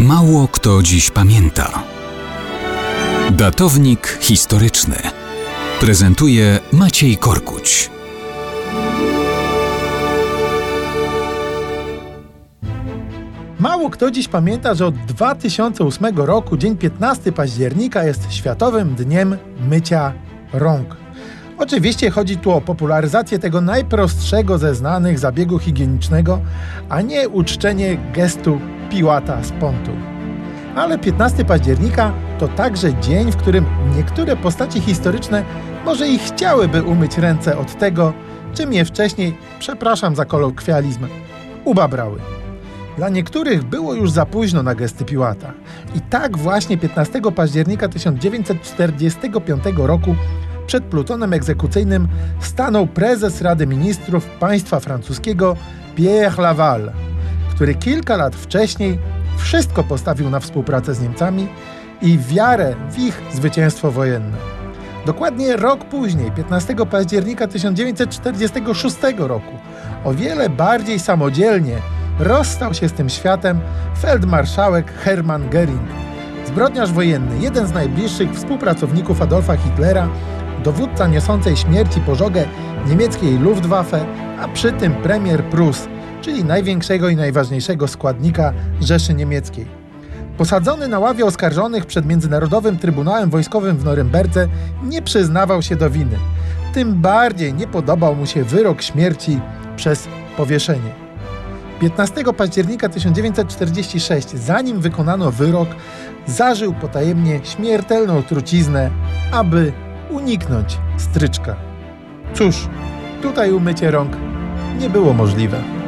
Mało kto dziś pamięta. Datownik historyczny prezentuje Maciej Korkuć. Mało kto dziś pamięta, że od 2008 roku dzień 15 października jest Światowym Dniem Mycia Rąk. Oczywiście chodzi tu o popularyzację tego najprostszego ze znanych zabiegu higienicznego, a nie uczczenie gestu piłata z pontu. Ale 15 października to także dzień, w którym niektóre postacie historyczne może i chciałyby umyć ręce od tego, czym je wcześniej, przepraszam za kolokwializm, ubabrały. Dla niektórych było już za późno na gesty Piłata. I tak właśnie 15 października 1945 roku przed plutonem egzekucyjnym stanął prezes Rady Ministrów państwa francuskiego Pierre Laval, który kilka lat wcześniej wszystko postawił na współpracę z Niemcami i wiarę w ich zwycięstwo wojenne. Dokładnie rok później, 15 października 1946 roku, o wiele bardziej samodzielnie rozstał się z tym światem feldmarszałek Hermann Göring, zbrodniarz wojenny, jeden z najbliższych współpracowników Adolfa Hitlera, dowódca niosącej śmierci pożogę niemieckiej Luftwaffe, a przy tym premier Prus, czyli największego i najważniejszego składnika Rzeszy Niemieckiej. Posadzony na ławie oskarżonych przed Międzynarodowym Trybunałem Wojskowym w Norymberdze, nie przyznawał się do winy. Tym bardziej nie podobał mu się wyrok śmierci przez powieszenie. 15 października 1946, zanim wykonano wyrok, zażył potajemnie śmiertelną truciznę, aby uniknąć stryczka. Cóż, tutaj umycie rąk nie było możliwe.